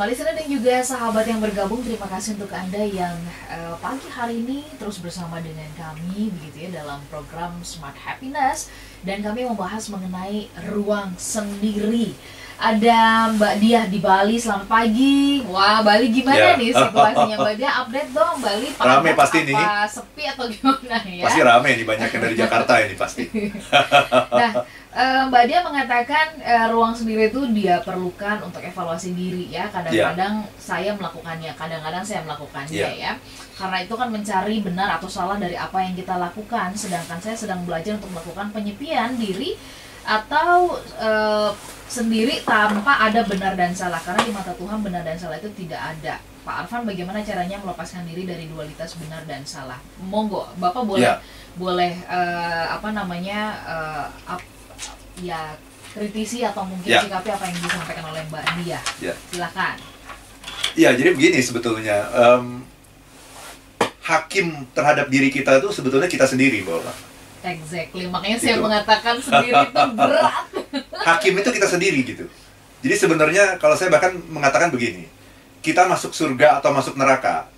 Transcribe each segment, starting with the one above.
Semua listener dan juga sahabat yang bergabung, terima kasih untuk Anda yang uh, pagi hari ini terus bersama dengan kami begitu ya dalam program Smart Happiness dan kami membahas mengenai ruang sendiri. Ada Mbak Diah di Bali, selamat pagi. Wah, Bali gimana Ya. nih situasinya Mbak Diah? Update dong Bali. Rame padat pasti apa nih. sepi atau gimana ya? Pasti rame nih banyak yang dari Jakarta ini pasti. Nah, eh, Mbak Dia mengatakan eh, ruang sendiri itu dia perlukan untuk evaluasi diri ya. Kadang-kadang saya melakukannya, kadang-kadang saya melakukannya Iya. ya. Karena itu kan mencari benar atau salah dari apa yang kita lakukan. Sedangkan saya sedang belajar untuk melakukan penyepian diri atau eh, sendiri tanpa ada benar dan salah. Karena di mata Tuhan benar dan salah itu tidak ada. Pak Arfan bagaimana caranya melepaskan diri dari dualitas benar dan salah? Monggo, Bapak boleh Ya. boleh eh, apa namanya ap- ya kritisi atau mungkin Ya. sikapi apa yang disampaikan oleh Mbak Dia. Ya. Silakan. Iya, jadi begini sebetulnya. em, hakim terhadap diri kita itu sebetulnya kita sendiri, bahwa Exactly. Makanya saya Itu. mengatakan sendiri itu berat. hakim itu kita sendiri gitu. Jadi sebenarnya kalau saya bahkan mengatakan begini, kita masuk surga atau masuk neraka,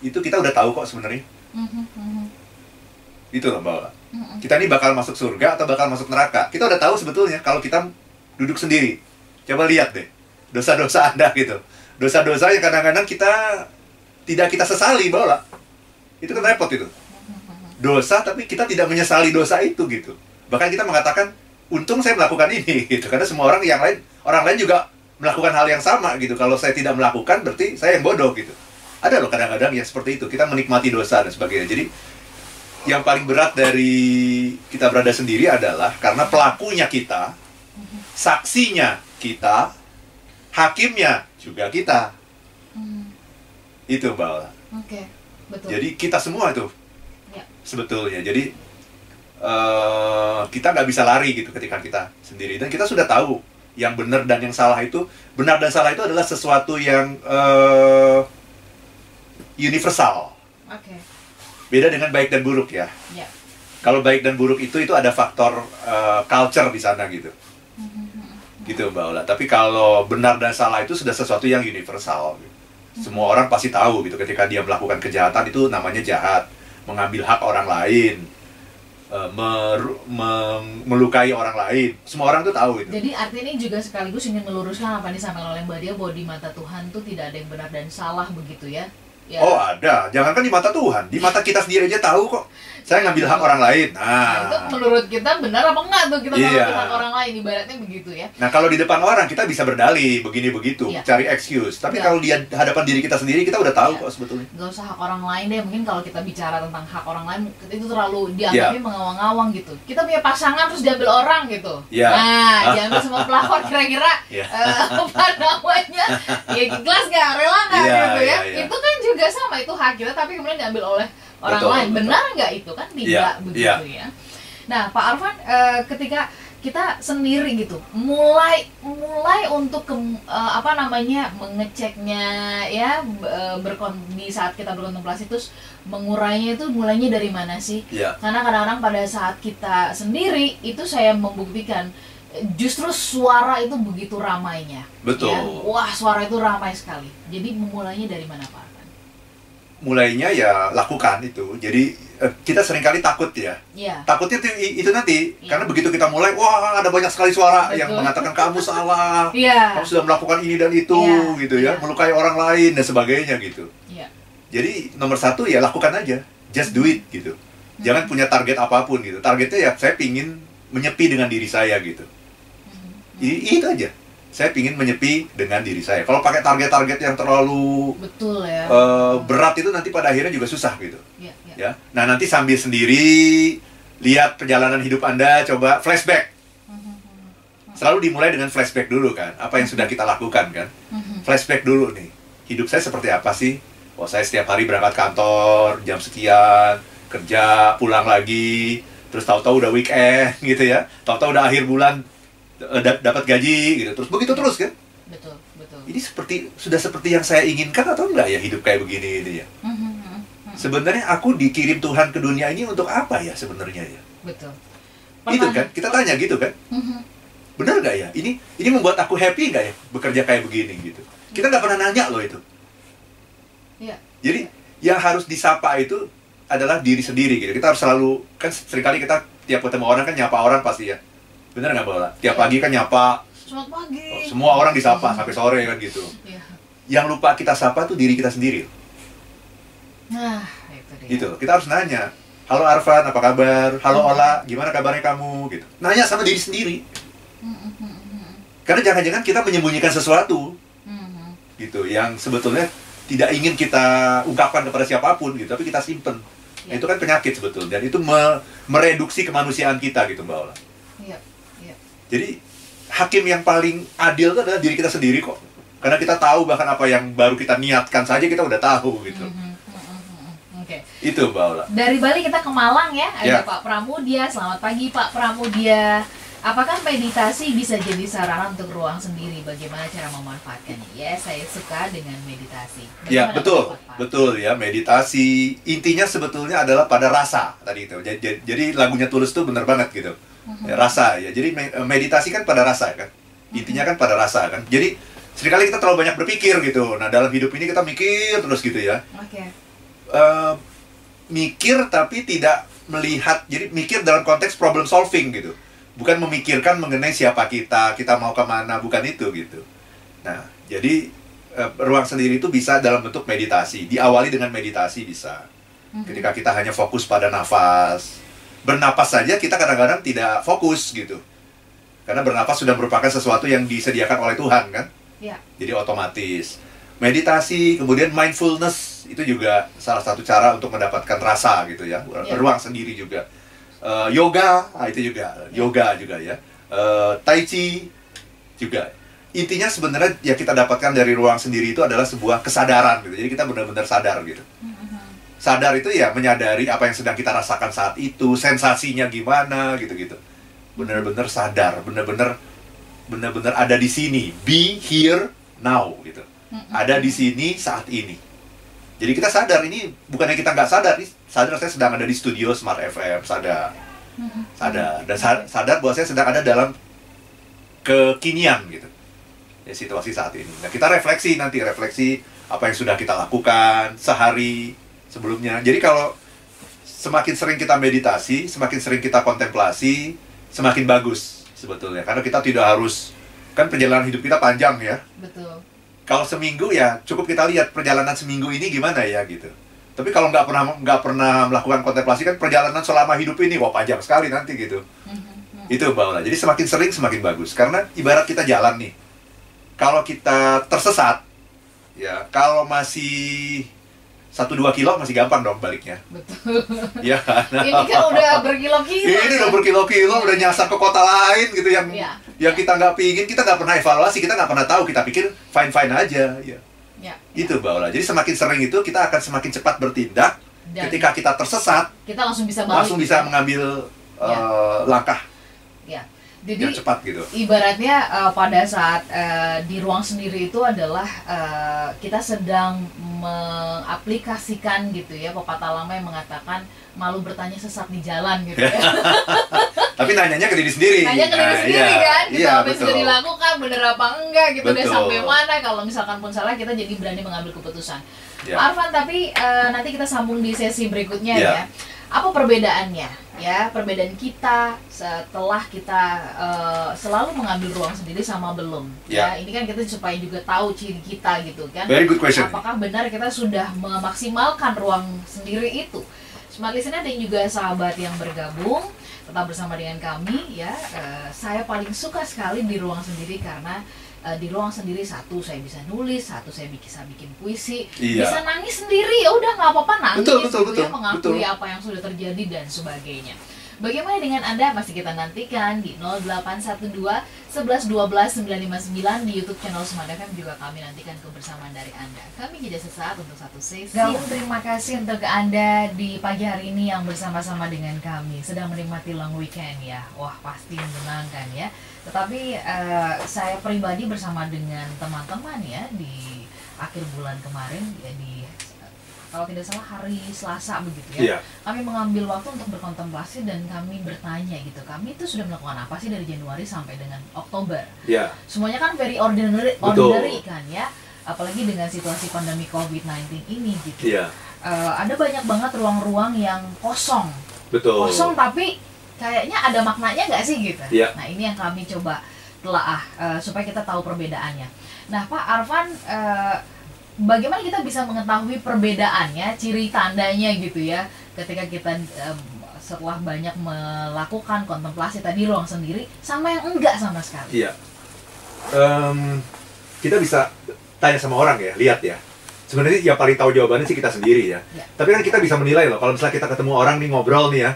itu kita udah tahu kok sebenarnya. Mhm, mhm, Itu loh, kita ini bakal masuk surga atau bakal masuk neraka. Kita udah tahu sebetulnya kalau kita duduk sendiri. Coba lihat deh, dosa-dosa Anda gitu. Dosa-dosa yang kadang-kadang kita tidak kita sesali, bahwa itu kan repot itu. Dosa tapi kita tidak menyesali dosa itu gitu. Bahkan kita mengatakan, untung saya melakukan ini gitu. Karena semua orang yang lain, orang lain juga melakukan hal yang sama gitu. Kalau saya tidak melakukan berarti saya yang bodoh gitu. Ada loh kadang-kadang yang seperti itu. Kita menikmati dosa dan sebagainya. Jadi yang paling berat dari kita berada sendiri adalah karena pelakunya kita, saksinya kita, hakimnya juga kita. Mhm. Itu Mbak Ola. Oke, betul. Jadi kita semua itu Ya. sebetulnya. Jadi eh, kita nggak bisa lari gitu ketika kita sendiri dan kita sudah tahu yang benar dan yang salah itu benar dan salah itu adalah sesuatu yang eh, universal. Oke. Beda dengan baik dan buruk ya. Ya. Kalau baik dan buruk itu itu ada faktor eh, culture di sana gitu. Mhm. Gitu Mbak Ola. Tapi kalau benar dan salah itu sudah sesuatu yang universal. Semua orang pasti tahu gitu ketika dia melakukan kejahatan itu namanya jahat, mengambil hak orang lain, eh, mer- meng- melukai orang lain. Semua orang tuh tahu itu. Jadi arti ini juga sekaligus ingin meluruskan apa yang disampaikan oleh Mbak Dia bahwa di mata Tuhan tuh tidak ada yang benar dan salah begitu ya. Ya. Oh ada, jangankan di mata Tuhan, di mata kita sendiri aja tahu kok. Saya ngambil hak orang lain. Nah, itu Nah, menurut kita benar apa enggak tuh kita Iya. mengambil hak orang lain ibaratnya begitu ya. nah kalau di depan orang kita bisa berdalih begini begitu, Iya. cari excuse. Tapi Iya. kalau di hadapan diri kita sendiri kita udah tahu Iya. kok sebetulnya. Gak usah hak orang lain deh, mungkin kalau kita bicara tentang hak orang lain itu terlalu dianggapnya mengawang-awang gitu. Kita punya pasangan terus diambil orang gitu. Iya. Nah, diambil semua pelakor kira-kira Iya. eh, apa namanya? Ya ikhlas gak, rela gak Iya, gitu ya. iya, iya. Itu kan juga sama itu hak kita tapi kemudian diambil oleh orang Betul, lain. betul. Benar nggak itu kan tidak Iya, begitu ya. Nah, Pak Arfan eh, ketika kita sendiri gitu mulai mulai untuk ke, eh, apa namanya mengeceknya ya eh, berkon di saat kita berkontemplasi terus mengurainya itu mulainya dari mana sih Iya. karena kadang-kadang pada saat kita sendiri itu saya membuktikan justru suara itu begitu ramainya Betul. ya. wah suara itu ramai sekali jadi memulainya dari mana Pak? Mulainya ya lakukan itu. Jadi eh, kita sering kali takut ya. ya Takutnya tuh i- itu nanti Iya. karena begitu kita mulai wah ada banyak sekali suara yang Betul. mengatakan kamu salah, iya kamu sudah melakukan ini dan itu Iya, gitu ya, iya. melukai orang lain dan sebagainya gitu. iya Jadi nomor satu ya lakukan aja, just do it gitu. Jangan punya target apa pun gitu. Targetnya ya saya pingin menyepi dengan diri saya gitu. Mhm. I- itu aja. Saya pingin menyepi dengan diri saya. Kalau pakai target-target yang terlalu betul ya eh, berat itu nanti pada akhirnya juga susah gitu. Iya, iya. ya. Nah, nanti sambil sendiri lihat perjalanan hidup Anda, coba flashback. Mhm, Selalu dimulai dengan flashback dulu kan, apa yang sudah kita lakukan kan. mhm. Flashback dulu nih. Hidup saya seperti apa sih? Oh, saya setiap hari berangkat kantor jam sekian, kerja, pulang lagi, terus tahu-tahu udah weekend gitu ya. Tahu-tahu udah akhir bulan da- dapat gaji gitu. Terus begitu terus kan. betul betul Ini seperti sudah seperti yang saya inginkan atau enggak ya hidup kayak begini ini ya? Mhm, mhm, mhm. Sebenarnya aku dikirim Tuhan ke dunia ini untuk apa ya sebenarnya ya? betul Gitu Pernah- kan? Kita tanya gitu kan? Mhm. Benar nggak ya? Ini ini membuat aku happy nggak ya bekerja kayak begini gitu? Kita nggak pernah nanya loh itu. Iya. Jadi yang harus disapa itu adalah diri sendiri gitu. Kita harus selalu kan sering kali kita tiap ketemu orang kan nyapa orang pasti ya. Bener nggak bola? Tiap pagi kan nyapa Selamat pagi. oh, semua orang disapa sampai sore kan gitu. Iya. Yang lupa kita sapa tuh diri kita sendiri. Nah, itu dia. Gitu. Kita harus nanya. Halo Arfan, apa kabar? Halo Ola, gimana kabarnya kamu? Gitu. Nanya sama diri sendiri. Hmm, hmm, hmm, hmm, Karena jangan-jangan kita menyembunyikan sesuatu hmm, hmm. gitu yang sebetulnya tidak ingin kita ungkapkan kepada siapa pun gitu, tapi kita simpen. Nah, itu kan penyakit sebetulnya dan itu me- mereduksi kemanusiaan kita gitu Mbak Ola. Iya. Jadi hakim yang paling adil itu adalah diri kita sendiri kok. Karena kita tahu bahkan apa yang baru kita niatkan saja kita udah tahu gitu. Hmm, hmm. Oke. Itu Mbak Ola. Dari Bali kita ke Malang ya, ada Ya. Pak Pramudia. Selamat pagi Pak Pramudia. Apakah meditasi bisa jadi sarana untuk ruang sendiri? Bagaimana cara memanfaatkannya? Ya, saya suka dengan meditasi. Ya Bagaimana betul, betul ya meditasi intinya sebetulnya adalah pada rasa tadi itu. Jadi, jadi- jadi lagunya tulus tuh bener banget gitu. Ya, rasa ya. Jadi me- meditasi kan pada rasa kan. Intinya kan pada rasa kan. Jadi sering kali kita terlalu banyak berpikir gitu. Nah dalam hidup ini kita mikir terus gitu ya. Oke. Eh, mikir tapi tidak melihat. Jadi mikir dalam konteks problem solving gitu. Bukan memikirkan mengenai siapa kita, kita mau ke mana, bukan itu gitu. Nah jadi eh, ruang sendiri itu bisa dalam bentuk meditasi. Diawali dengan meditasi bisa. Mhm. Ketika kita hanya fokus pada nafas, bernapas saja kita kadang-kadang tidak fokus gitu. Karena bernapas sudah merupakan sesuatu yang disediakan oleh Tuhan kan. Ya. Jadi otomatis. Meditasi, kemudian mindfulness itu juga salah satu cara untuk mendapatkan rasa gitu ya. Ya. Ruang sendiri juga. Eh, yoga, ah, itu juga. Yoga juga ya. Eh, tai chi juga. Intinya sebenarnya yang kita dapatkan dari ruang sendiri itu adalah sebuah kesadaran gitu. Jadi kita benar-benar sadar gitu Mhm. Sadar itu ya menyadari apa yang sedang kita rasakan saat itu, sensasinya gimana gitu-gitu. Bener-bener sadar, bener-bener bener-bener ada di sini, be here now gitu. Ada di sini saat ini. Jadi kita sadar ini bukannya kita nggak sadar, ini sadar saya sedang ada di studio Smart FM, sadar, sadar dan sa- sadar bahwa saya sedang ada dalam kekinian gitu. Ya, situasi saat ini. Nah, kita refleksi nanti refleksi apa yang sudah kita lakukan sehari sebelumnya. Jadi kalau semakin sering kita meditasi, semakin sering kita kontemplasi, semakin bagus sebetulnya. Karena kita tidak harus kan perjalanan hidup kita panjang ya. Betul. Kalau seminggu ya cukup kita lihat perjalanan seminggu ini gimana ya gitu. Tapi kalau nggak pernah nggak pernah melakukan kontemplasi kan perjalanan selama hidup ini wah panjang sekali nanti gitu. Mhm. Mhm. Itu Mbak Ola. Jadi semakin sering semakin bagus. Karena ibarat kita jalan nih. Kalau kita tersesat, ya kalau masih satu dua kilo masih gampang dong baliknya. Betul. Ya. Ini kan udah berkilo-kilo. Ini udah berkilo-kilo, udah nyasar ke kota lain gitu yang Iya. yang kita nggak pingin, kita nggak pernah evaluasi, kita nggak pernah tahu, kita pikir fine fine aja. Ya. Ya. Itu Mbak Ola. Jadi semakin sering itu kita akan semakin cepat bertindak. Dan Ketika kita tersesat, kita langsung bisa balik. langsung bisa mengambil eh, langkah Jadi cepat gitu. ibaratnya eh, pada saat eh, di ruang sendiri itu adalah eh, kita sedang mengaplikasikan gitu ya pepatah lama yang mengatakan malu bertanya sesat di jalan gitu ya. Tapi nanyanya ke diri sendiri. Hanya ke diri Nah, sendiri iya, kan, gitu Iya, apa yang sudah dilakukan bener apa enggak gitu Betul. sampai mana kalau misalkan pun salah kita jadi berani mengambil keputusan. Pak Arfan tapi eh, nanti kita sambung di sesi berikutnya Ya. ya. Apa perbedaannya ya perbedaan kita setelah kita eh, selalu mengambil ruang sendiri sama belum ya. Ya. ini kan kita supaya juga tahu ciri kita gitu kan Very good question. apakah benar kita sudah memaksimalkan ruang sendiri itu Smart Listener dan juga sahabat yang bergabung tetap bersama dengan kami ya Eh, saya paling suka sekali di ruang sendiri karena eh, di ruang sendiri satu saya bisa nulis satu saya bisa bikin puisi Iya. bisa nangis sendiri ya udah nggak apa-apa nangis Betul, betul, gitu ya, betul, mengakui betul. apa yang sudah terjadi dan sebagainya Bagaimana dengan Anda? Pasti kita nantikan di 0812 11 12 959 di YouTube channel Smart FM juga kami nantikan kebersamaan dari Anda. Kami jeda sesaat untuk satu sesi. Gaung terima kasih untuk Anda di pagi hari ini yang bersama-sama dengan kami sedang menikmati long weekend ya. Wah, pasti menyenangkan ya. Tetapi eh, saya pribadi bersama dengan teman-teman ya di akhir bulan kemarin ya di kalau tidak salah hari Selasa begitu ya Iya. kami mengambil waktu untuk berkontemplasi dan kami bertanya gitu kami itu sudah melakukan apa sih dari Januari sampai dengan Oktober Iya. semuanya kan very ordinary Betul. ordinary kan ya apalagi dengan situasi pandemi COVID-19 ini gitu. Iya, Eh, ada banyak banget ruang-ruang yang kosong, betul. kosong tapi kayaknya ada maknanya nggak sih gitu. Iya. Nah ini yang kami coba telaah eh, supaya kita tahu perbedaannya. Nah Pak Arfan, eh, bagaimana kita bisa mengetahui perbedaannya, ciri tandanya gitu ya, ketika kita eh, setelah banyak melakukan kontemplasi tadi ruang sendiri, sama yang enggak sama sekali. Iya. Em, kita bisa tanya sama orang ya, lihat ya. Sebenarnya yang paling tahu jawabannya sih kita sendiri ya. Iya. Tapi kan kita bisa menilai loh, kalau misalnya kita ketemu orang nih ngobrol nih ya.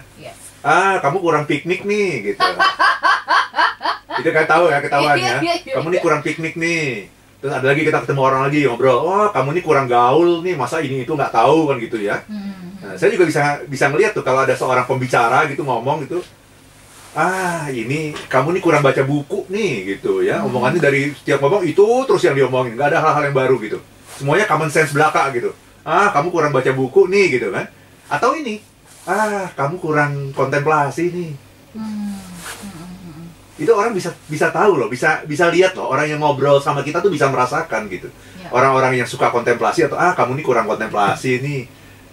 Ah kamu kurang piknik nih gitu. itu kan tahu ya ketahuan Iya, ya. iya, iya. Kamu nih kurang piknik nih. Terus ada lagi kita ketemu orang lagi ngobrol, oh kamu nih kurang gaul nih, masa ini itu nggak tahu kan gitu ya. Hmm. Nah, saya juga bisa bisa ngeliat tuh kalau ada seorang pembicara gitu ngomong gitu, ah ini kamu nih kurang baca buku nih gitu ya, Hmm. omongannya dari setiap ngomong itu terus yang diomongin, nggak ada hal-hal yang baru gitu, semuanya common sense belaka gitu, ah kamu kurang baca buku nih gitu kan, atau ini, ah kamu kurang kontemplasi nih, Hmm. Hmm. Hmm. itu orang bisa bisa tahu loh, bisa bisa lihat loh orang yang ngobrol sama kita tuh bisa merasakan gitu, Ya. orang-orang yang suka kontemplasi atau ah kamu nih kurang kontemplasi nih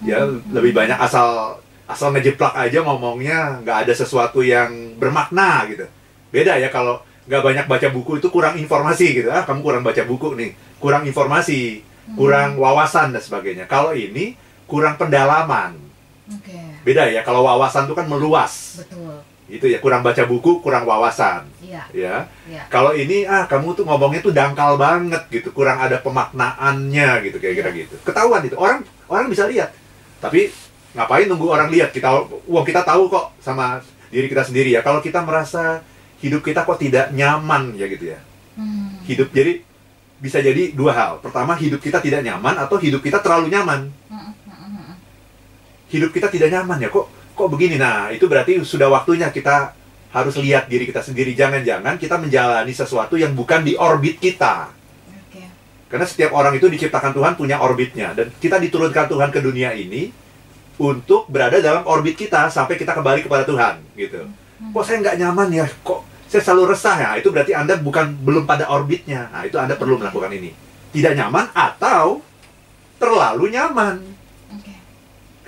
ya Hmm. lebih banyak asal asal ngejeplak aja ngomongnya nggak ada sesuatu yang bermakna gitu beda ya kalau nggak banyak baca buku itu kurang informasi gitu ah kamu kurang baca buku nih kurang informasi kurang wawasan dan sebagainya kalau ini kurang pendalaman Oke, beda ya kalau wawasan itu kan meluas. Betul. itu ya kurang baca buku kurang wawasan. Iya, ya. Iya. kalau ini ah kamu tuh ngomongnya tuh dangkal banget gitu kurang ada pemaknaannya gitu kira-kira Iya. gitu ketahuan itu. Orang orang bisa lihat. Tapi ngapain nunggu orang lihat? Kita wah kita tahu kok sama diri kita sendiri ya. Kalau kita merasa hidup kita kok tidak nyaman ya gitu ya. Hmm. hidup jadi bisa jadi dua hal. Pertama hidup kita tidak nyaman atau hidup kita terlalu nyaman. Hmm. Hidup kita tidak nyaman ya kok kok begini nah itu berarti sudah waktunya kita harus lihat diri kita sendiri jangan-jangan kita menjalani sesuatu yang bukan di orbit kita karena setiap orang itu diciptakan Tuhan punya orbitnya dan kita diturunkan Tuhan ke dunia ini untuk berada dalam orbit kita sampai kita kembali kepada Tuhan gitu. Kok saya nggak nyaman ya? Kok saya selalu resah ya? Itu berarti Anda bukan belum pada orbitnya. Nah, itu Anda perlu melakukan ini. Tidak nyaman atau terlalu nyaman.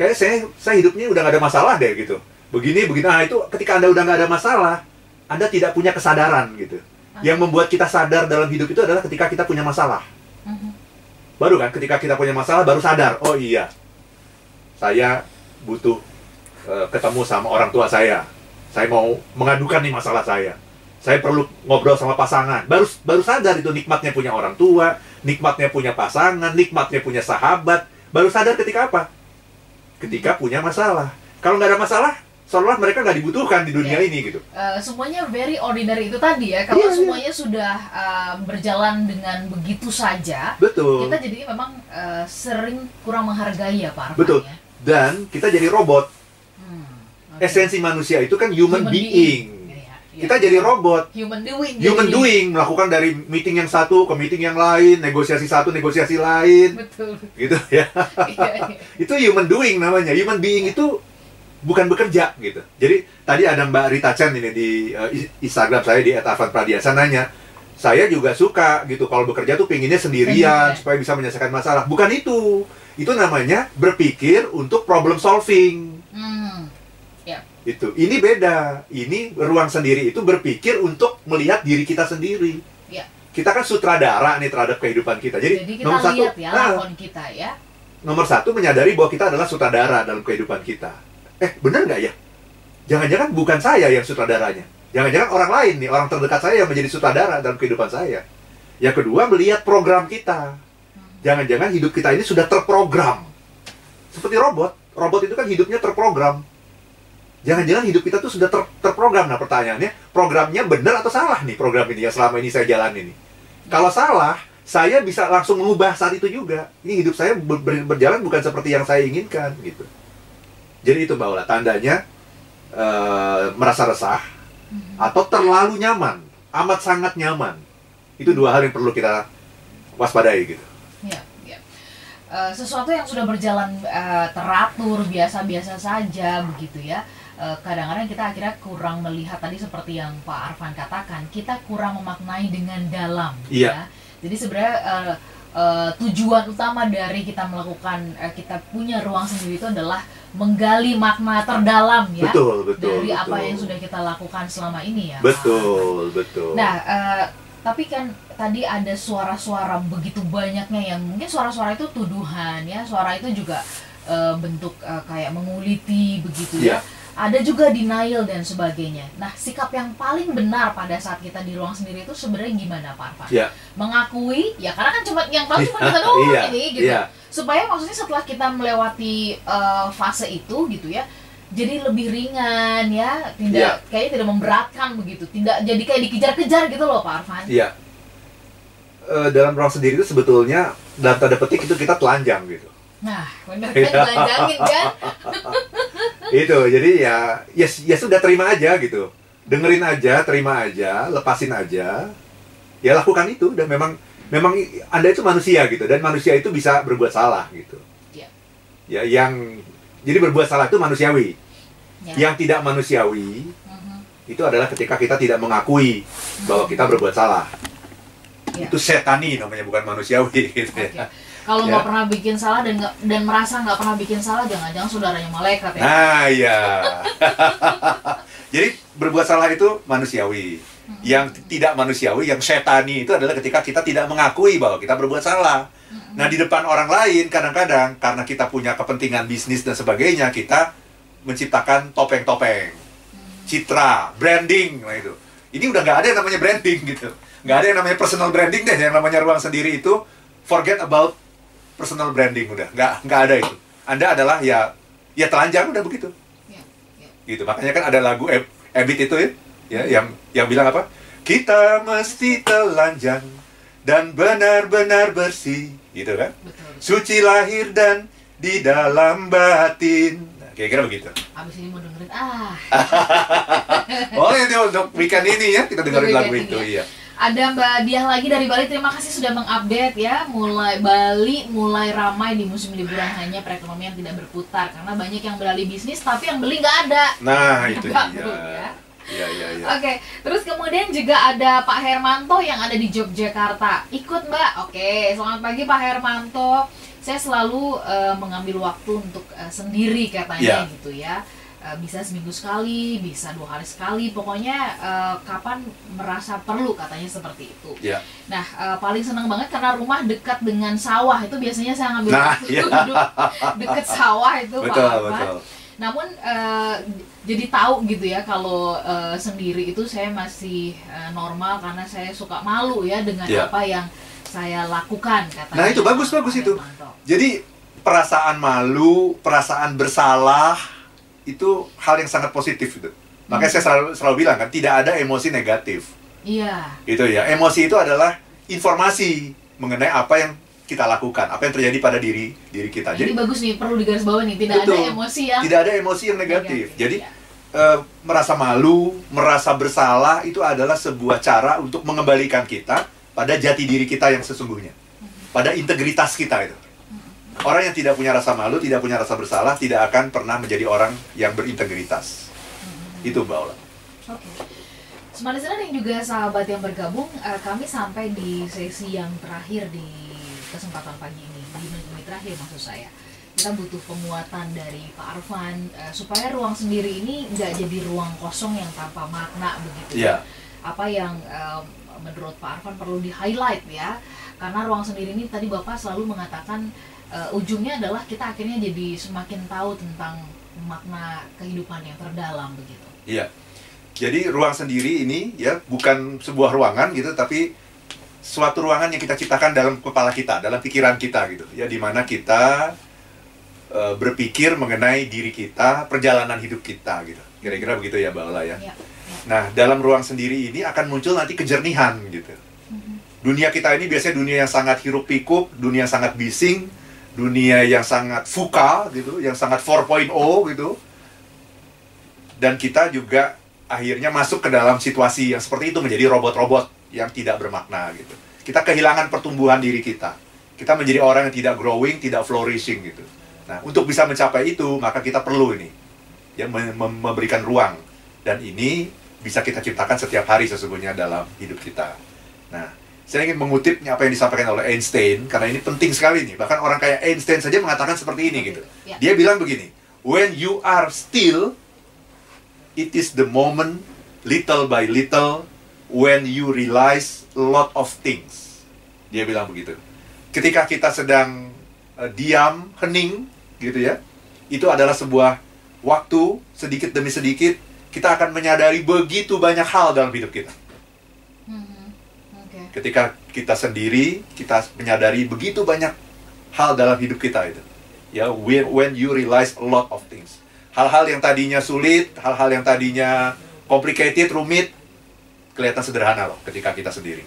Kayak saya saya hidupnya udah nggak ada masalah deh gitu. Begini begini. Nah, itu ketika Anda udah nggak ada masalah, Anda tidak punya kesadaran gitu. Yang membuat kita sadar dalam hidup itu adalah ketika kita punya masalah. Mhm. Baru kan ketika kita punya masalah baru sadar, oh iya. Saya butuh eh, ketemu sama orang tua saya. Saya mau mengadukan nih masalah saya. Saya perlu ngobrol sama pasangan. Baru baru sadar itu nikmatnya punya orang tua, nikmatnya punya pasangan, nikmatnya punya sahabat. Baru sadar ketika apa? Ketika punya masalah. Kalau nggak ada masalah, seolah mereka nggak dibutuhkan di dunia Iya. ini gitu. Eh, semuanya very ordinary itu tadi ya. Kalau Iya, iya. semuanya sudah eh, berjalan dengan begitu saja, Betul. kita jadi memang eh, sering kurang menghargai ya Pak Betul. ya. Dan kita jadi robot. Hmm, oke. Esensi manusia itu kan human, being. Iya, iya. Kita jadi robot. human doing. human jadi. doing melakukan dari meeting yang satu ke meeting yang lain negosiasi satu negosiasi lain Betul. gitu ya Iya, iya. itu human doing namanya human being itu bukan bekerja gitu jadi tadi ada Mbak Rita Chen ini di uh, Instagram saya di @avan_pradiasa nanya saya juga suka gitu kalau bekerja tuh pinginnya sendirian Sendirian. supaya bisa menyelesaikan masalah bukan itu itu namanya berpikir untuk problem solving Hmm. Itu. Ini beda. Ini ruang sendiri itu berpikir untuk melihat diri kita sendiri. Ya. kita kan sutradara nih terhadap kehidupan kita. Jadi, Jadi kita nomor satu ya ah, lakon kita ya. nomor satu menyadari bahwa kita adalah sutradara dalam kehidupan kita. Eh benar nggak ya? Jangan-jangan bukan saya yang sutradaranya. Jangan-jangan orang lain nih orang terdekat saya yang menjadi sutradara dalam kehidupan saya. Yang kedua melihat program kita. Jangan-jangan hidup kita ini sudah terprogram. Seperti robot. Robot itu kan hidupnya terprogram jangan-jangan hidup kita tuh sudah ter- terprogram. Nah pertanyaannya programnya benar atau salah nih program ini yang selama ini saya jalan ini kalau salah saya bisa langsung mengubah saat itu juga. Ini hidup saya ber- ber- berjalan bukan seperti yang saya inginkan gitu. Jadi itu mbak Ola tandanya eh, merasa resah Hmm. atau terlalu nyaman amat sangat nyaman. Itu dua hal yang perlu kita waspadai gitu. Ya, sesuatu yang sudah berjalan eh, teratur biasa-biasa saja begitu ya. Eh, kadang-kadang kita akhirnya kurang melihat tadi seperti yang Pak Arfan katakan, kita kurang memaknai dengan dalam. Iya. ya. Jadi sebenarnya eh, eh, tujuan utama dari kita melakukan eh, kita punya ruang sendiri itu adalah menggali makna terdalam ya Betul, betul. dari apa betul. yang sudah kita lakukan selama ini ya. Pak. Betul, betul. Nah, eh, tapi kan tadi ada suara-suara begitu banyaknya yang mungkin suara-suara itu tuduhan ya, suara itu juga eh, bentuk eh, kayak menguliti begitu ya. Iya. Ada juga denial dan sebagainya. Nah, sikap yang paling benar pada saat kita di ruang sendiri itu sebenarnya gimana, Pak Arfan? Ya, Mengakui, ya karena kan cuma yang tahu cuma kita doang Iya, ini gitu. iya. Supaya maksudnya setelah kita melewati eh, fase itu gitu ya, jadi lebih ringan ya, tidak Iya. kayaknya tidak memberatkan begitu, tidak jadi kayak dikejar-kejar gitu loh Pak Arfan. Iya. Eh, dalam ruang sendiri itu sebetulnya dalam tanda petik itu kita telanjang gitu. Nah, bener Iya. kan telanjangin kan? itu jadi ya ya ya sudah terima aja gitu dengerin aja terima aja lepasin aja ya lakukan itu dan memang memang anda itu manusia gitu dan manusia itu bisa berbuat salah gitu Iya. ya yang jadi berbuat salah itu manusiawi Ya. yang tidak manusiawi Mhm. itu adalah ketika kita tidak mengakui bahwa kita berbuat salah Iya. itu setani namanya bukan manusiawi gitu Oke. ya Kalau Ya. nggak pernah bikin salah dan nggak dan merasa nggak pernah bikin salah, jangan-jangan saudaranya malaikat ya. Nah, ya. Jadi berbuat salah itu manusiawi. Mhm. Yang tidak manusiawi, yang setani itu adalah ketika kita tidak mengakui bahwa kita berbuat salah. Mhm. Nah, di depan orang lain kadang-kadang karena kita punya kepentingan bisnis dan sebagainya, kita menciptakan topeng-topeng, Mhm. citra, branding, nah itu. Ini udah nggak ada yang namanya branding gitu. Nggak ada yang namanya personal branding deh, yang namanya ruang sendiri itu forget about personal branding udah, nggak nggak ada itu. Anda adalah ya ya telanjang udah begitu. Ya, ya. gitu. Makanya kan ada lagu Eb- Ebit itu ya, ya yang yang bilang apa? Kita mesti telanjang dan benar-benar bersih. Gitu kan? Betul. suci lahir dan di dalam batin. Nah, kira-kira begitu. Abis ini mau dengerin ah. Oh ini untuk weekend ini ya kita dengerin lagu itu ini iya Ada Mbak Diah lagi dari Bali. Terima kasih sudah mengupdate ya. Mulai Bali mulai ramai di musim liburan hanya perekonomian tidak berputar karena banyak yang beralih bisnis tapi yang beli nggak ada. nah itu dia ya. iya iya iya Oke, terus kemudian juga ada Pak Hermanto yang ada di Yogyakarta. Ikut Mbak. Oke, selamat pagi Pak Hermanto. Saya selalu eh, mengambil waktu untuk eh, sendiri katanya Iya. gitu ya. Eh, bisa seminggu sekali, bisa dua hari sekali. Pokoknya eh, kapan merasa perlu katanya seperti itu. Iya. Nah, eh, paling senang banget karena rumah dekat dengan sawah itu biasanya saya ngambil Nah, waktu iya. duduk dekat sawah itu Pak betul Arfan. betul Namun eh, jadi tahu gitu ya kalau eh, sendiri itu saya masih eh, normal karena saya suka malu ya dengan Iya. apa yang saya lakukan katanya. Nah, itu bagus, bagus Pak itu. Jadi perasaan malu, perasaan bersalah itu hal yang sangat positif itu. Makanya Hmm. saya selalu selalu bilang kan tidak ada emosi negatif. Iya. Itu ya. Emosi itu adalah informasi mengenai apa yang kita lakukan, apa yang terjadi pada diri diri kita. Ini Jadi bagus nih perlu digarisbawahi nih tidak Betul. ada emosi yang tidak ada emosi yang negatif. Jadi Ya. eh, merasa malu, merasa bersalah itu adalah sebuah cara untuk mengembalikan kita pada jati diri kita yang sesungguhnya, pada integritas kita itu. Orang yang tidak punya rasa malu, tidak punya rasa bersalah, tidak akan pernah menjadi orang yang berintegritas. Itu Mbak Ola. Oke. Smart listener dan juga sahabat yang bergabung, eh, kami sampai di sesi yang terakhir di kesempatan pagi ini, di menit-menit terakhir maksud saya. Kita butuh penguatan dari Pak Arfan eh, supaya ruang sendiri ini nggak jadi ruang kosong yang tanpa makna begitu. Iya. Apa yang eh, menurut Pak Arfan perlu di highlight ya, karena ruang sendiri ini tadi Bapak selalu mengatakan eh, ujungnya adalah kita akhirnya jadi semakin tahu tentang makna kehidupan yang terdalam begitu. Iya. Jadi ruang sendiri ini ya bukan sebuah ruangan gitu, tapi suatu ruangan yang kita ciptakan dalam kepala kita, dalam pikiran kita gitu. Ya di mana kita eh, berpikir mengenai diri kita, perjalanan hidup kita gitu. Kira-kira begitu ya Mbak Ola ya. Ya, ya. Nah, dalam ruang sendiri ini akan muncul nanti kejernihan gitu. Mhm. Dunia kita ini biasanya dunia yang sangat hiruk pikuk, dunia yang sangat bising, dunia yang sangat fuka gitu, yang sangat 4.0 gitu. Dan kita juga akhirnya masuk ke dalam situasi yang seperti itu menjadi robot-robot yang tidak bermakna gitu. Kita kehilangan pertumbuhan diri kita. Kita menjadi orang yang tidak growing, tidak flourishing gitu. Nah, untuk bisa mencapai itu, maka kita perlu ini ya mem- memberikan ruang dan ini bisa kita ciptakan setiap hari sesungguhnya dalam hidup kita. Nah, Saya ingin mengutip apa yang disampaikan oleh Einstein karena ini penting sekali nih. Bahkan orang kayak Einstein saja mengatakan seperti ini gitu. Ya. Dia bilang begini, when you are still, it is the moment little by little when you realize a lot of things. Dia bilang begitu. Ketika kita sedang eh, diam, hening, gitu ya, itu adalah sebuah waktu sedikit demi sedikit kita akan menyadari begitu banyak hal dalam hidup kita. Ketika kita sendiri, kita menyadari begitu banyak hal dalam hidup kita itu. Ya, when, when you realize a lot of things. Hal-hal yang tadinya sulit, hal-hal yang tadinya complicated, rumit, kelihatan sederhana loh ketika kita sendiri.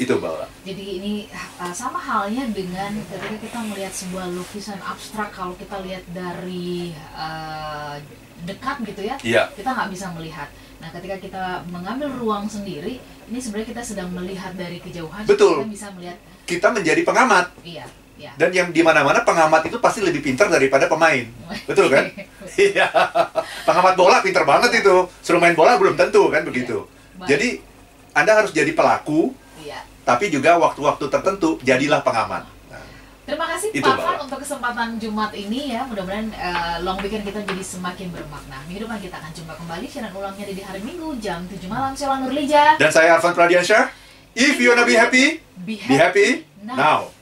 Itu bahwa Jadi ini uh, sama halnya dengan ketika kita melihat sebuah lukisan abstrak kalau kita lihat dari uh, dekat gitu ya, Iya. kita nggak bisa melihat. Nah, ketika kita mengambil ruang sendiri, ini sebenarnya kita sedang melihat dari kejauhan. Betul. Kita bisa melihat, kita menjadi pengamat iya, iya. dan yang di mana-mana pengamat itu pasti lebih pintar daripada pemain. Betul kan? Iya. pengamat bola pintar banget itu. Suruh main bola belum tentu kan begitu. Baik. Jadi Anda harus jadi pelaku, Iya. tapi juga waktu-waktu tertentu jadilah pengamat. Terima kasih Itu, Pak. Fan untuk kesempatan Jumat ini ya. Mudah-mudahan eh, long weekend kita jadi semakin bermakna. Minggu depan kita akan jumpa kembali siaran ulangnya di hari Minggu jam 7 malam. Saya Nurlija. Dan saya Arfan Pradiansyah. If you wanna be happy, Be be happy now.